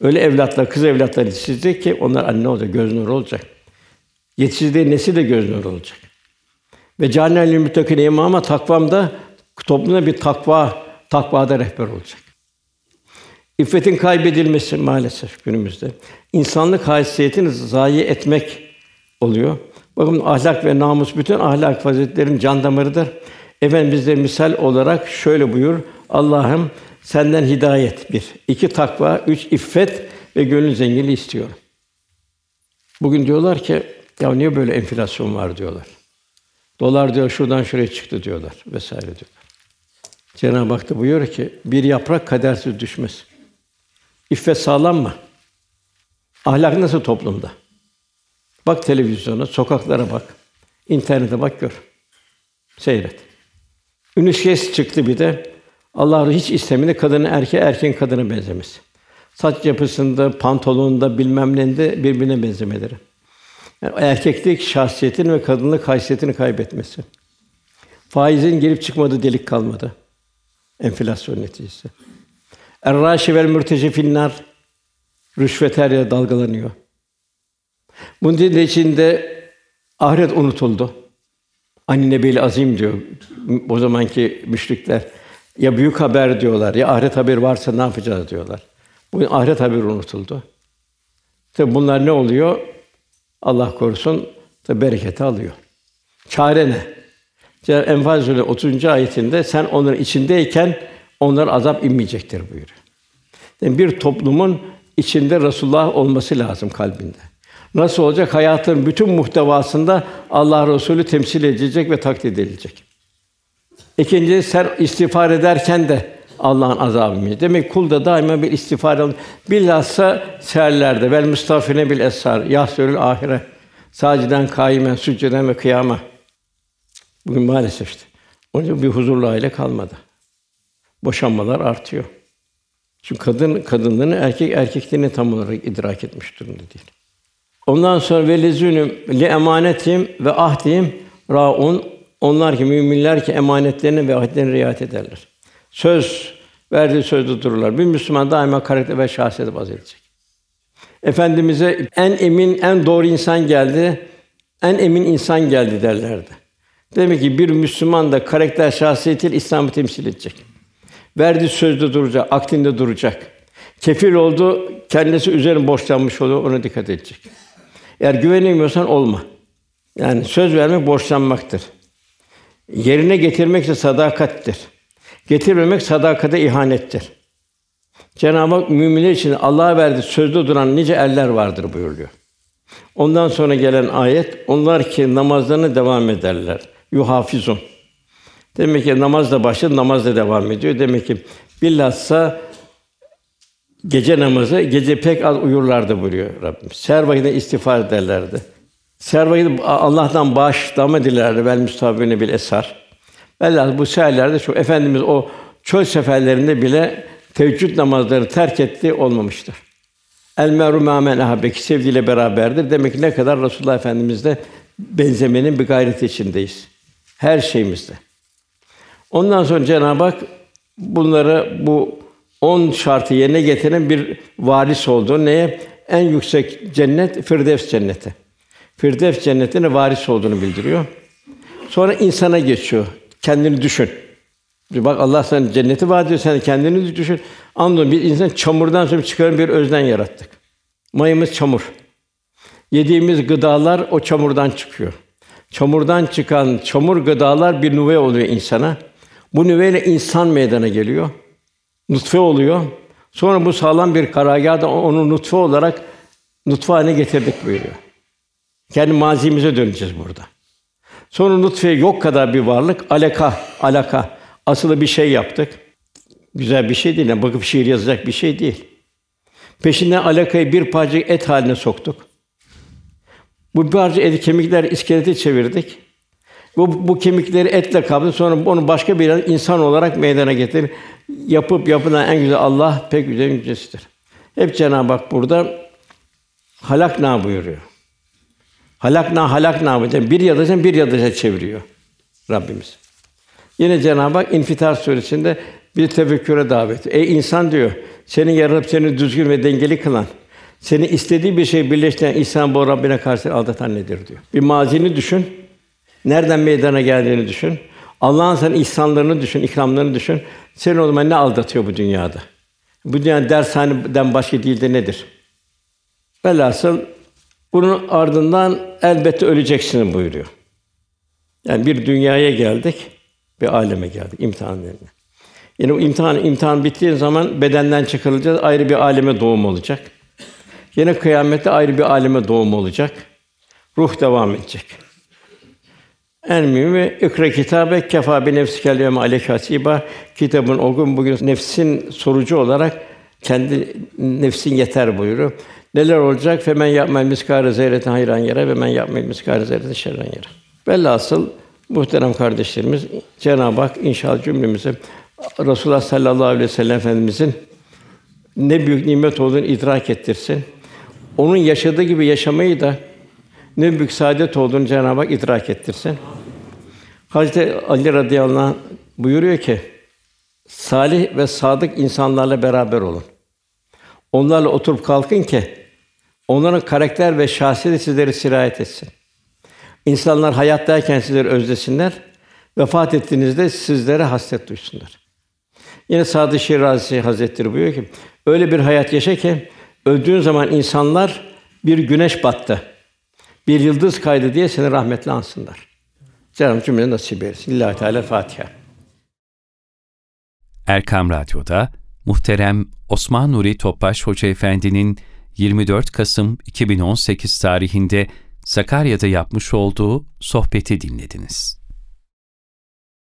Öyle evlatlar, kız evlatlar yetiştirecek ki onlar anne olacak, göz nuru olacak. Yetiştirdiği nesil de göz nuru olacak. Ve cennetül müttakine imama takvamda toplumda bir takva, takvada rehber olacak. İffetin kaybedilmesi maalesef günümüzde insanlık haysiyetini zayi etmek oluyor. Bakın ahlak ve namus bütün ahlak faziletlerin can damarıdır. Efendimiz de misal olarak şöyle buyur: Allah'ım senden hidayet bir, iki takva, üç iffet ve gönül zenginliği istiyorum. Bugün diyorlar ki ya niye böyle enflasyon var diyorlar. Dolar diyor şuradan şuraya çıktı diyorlar vesaire diyorlar. Cenab-ı Hak da buyuruyor ki bir yaprak kadersiz düşmez. İffet sağlam mı? Ahlak nasıl toplumda? Bak televizyona, sokaklara bak. internete bak gör. Seyret. Ünüs çıktı bir de. Allah hiç istemedi kadının erkeğe, erkeğin kadına benzemesi. Saç yapısında, pantolonunda, bilmem nende birbirine benzemeleri. Yani erkeklik şahsiyetini ve kadınlık haysiyetini kaybetmesi. Faizin girip çıkmadığı delik kalmadı. Enflasyon neticesi. Er-râşi vel finnar rüşvet her yere dalgalanıyor. Bunun içinde ahiret unutuldu. Ani Nebil Azim diyor o zamanki müşrikler. Ya büyük haber diyorlar ya ahiret haber varsa ne yapacağız diyorlar. Bu ahiret haberi unutuldu. Tabi bunlar ne oluyor? Allah korusun da bereketi alıyor. Çare ne? Enfal Suresi 30. ayetinde sen onların içindeyken onlar azap inmeyecektir buyuruyor. Yani bir toplumun içinde Resulullah olması lazım kalbinde. Nasıl olacak? Hayatın bütün muhtevasında Allah Resulü temsil edilecek ve takdir edilecek. İkinci sen istiğfar ederken de Allah'ın azabı Demek kulda daima bir istiğfar alın. Bilhassa seherlerde vel mustafine bil esar yahsürül ahire. Saciden kaimen sücceden ve kıyama. Bugün maalesef işte. Onun bir huzurlu aile kalmadı. Boşanmalar artıyor. Çünkü kadın kadınlığını erkek erkekliğini tam olarak idrak etmiş durumda değil. Ondan sonra velezünüm li emanetim ve ahdihim raun onlar ki müminler ki emanetlerine ve ahdlerine riayet ederler. Söz verdiği sözde dururlar. Bir Müslüman daima karakter ve şahsiyet vaz edecek. Efendimize en emin, en doğru insan geldi, en emin insan geldi derlerdi. Demek ki bir Müslüman da karakter şahsiyetiyle İslam'ı temsil edecek. Verdiği sözde duracak, aktinde duracak. Kefil oldu, kendisi üzerine borçlanmış oluyor, ona dikkat edecek. Eğer güvenemiyorsan olma. Yani söz vermek borçlanmaktır. Yerine getirmek ise sadakattir. Getirmemek sadakate ihanettir. Cenab-ı Hak müminler için Allah'a verdi sözde duran nice eller vardır buyuruyor. Ondan sonra gelen ayet onlar ki namazlarına devam ederler. Yuhafizun. Demek ki namaz da başladı, namaz da devam ediyor. Demek ki bilhassa gece namazı, gece pek az uyurlardı buyuruyor Rabbim. Seher vakitinde istiğfar ederlerdi. Seher vakitinde Allah'tan bağışlama dilerdi. Vel müstabine bil esar. Velhâsıl bu seherlerde şu efendimiz o çöl seferlerinde bile teheccüd namazları terk etti olmamıştır. El meru mâmen ahabbeki sevdiğiyle beraberdir. Demek ki ne kadar Resulullah Efendimizle benzemenin bir gayreti içindeyiz. Her şeyimizde. Ondan sonra Cenab-ı Hak bunları bu on şartı yerine getiren bir varis olduğu neye? En yüksek cennet Firdevs cenneti. Firdevs cennetine varis olduğunu bildiriyor. Sonra insana geçiyor. Kendini düşün. Bak Allah sana cenneti vaat ediyor, sen kendini düşün. Anladın bir insan çamurdan sonra çıkarın bir özden yarattık. Mayımız çamur. Yediğimiz gıdalar o çamurdan çıkıyor. Çamurdan çıkan çamur gıdalar bir nüve oluyor insana. Bu nüveyle insan meydana geliyor. Nutfe oluyor. Sonra bu sağlam bir karargâhda onu nutfe olarak nutfe haline getirdik buyuruyor. Kendi mazimize döneceğiz burada. Sonra nutfe yok kadar bir varlık, alaka, alaka. Asılı bir şey yaptık. Güzel bir şey değil, yani bakıp şiir yazacak bir şey değil. Peşinden alakayı bir parça et haline soktuk. Bu parça eti kemikler iskeleti çevirdik. Bu, bu kemikleri etle kaplı sonra onu başka bir insan olarak meydana getir. Yapıp yapılan en güzel Allah pek güzel yücesidir. Hep Cenab-ı Hak burada halakna buyuruyor. Halakna halakna buyuruyor. Bir yadacan bir yadaca çeviriyor Rabbimiz. Yine Cenab-ı Hak İnfitar suresinde bir tefekküre davet. Ey insan diyor, seni yaratıp seni düzgün ve dengeli kılan, seni istediği bir şey birleştiren insan bu Rabbine karşı aldatan nedir diyor. Bir mazini düşün. Nereden meydana geldiğini düşün. Allah'ın sen ihsanlarını düşün, ikramlarını düşün. Seni o zaman ne aldatıyor bu dünyada? Bu dünya dershaneden başka değil de nedir? Velhasıl bunun ardından elbette öleceksin buyuruyor. Yani bir dünyaya geldik, bir aleme geldik imtihan yerine. Yine bu imtihan imtihan bittiği zaman bedenden çıkarılacağız, ayrı bir aleme doğum olacak. Yine kıyamette ayrı bir aleme doğum olacak. Ruh devam edecek. En mühimi ikra kitabe kefa bi nefsikel yevme aleyke hasiba. Kitabın o gün bugün nefsin sorucu olarak kendi nefsin yeter buyuruyor. Neler olacak? Femen yapmel miskâre zerreten hayran yere ve men yapmel miskâre zerreten şerren yere. Velhasıl muhterem kardeşlerimiz Cenab-ı Hak inşallah cümlemize Resulullah sallallahu aleyhi ve sellem Efendimizin ne büyük nimet olduğunu idrak ettirsin. Onun yaşadığı gibi yaşamayı da ne büyük saadet olduğunu Cenab-ı Hak idrak ettirsin. Hazreti Ali radıyallahu anh buyuruyor ki salih ve sadık insanlarla beraber olun. Onlarla oturup kalkın ki onların karakter ve şahsiyeti sizleri sirayet etsin. İnsanlar hayattayken sizleri özlesinler, vefat ettiğinizde sizlere hasret duysunlar. Yine Sadı Şirazi Hazretleri buyuruyor ki öyle bir hayat yaşa ki öldüğün zaman insanlar bir güneş battı, bir yıldız kaydı diye seni rahmetle ansınlar. Cenab-ı cümle nasip etsin. Lillahi Teala Fatiha. Erkam Radyo'da muhterem Osman Nuri Topbaş Hoca Efendi'nin 24 Kasım 2018 tarihinde Sakarya'da yapmış olduğu sohbeti dinlediniz.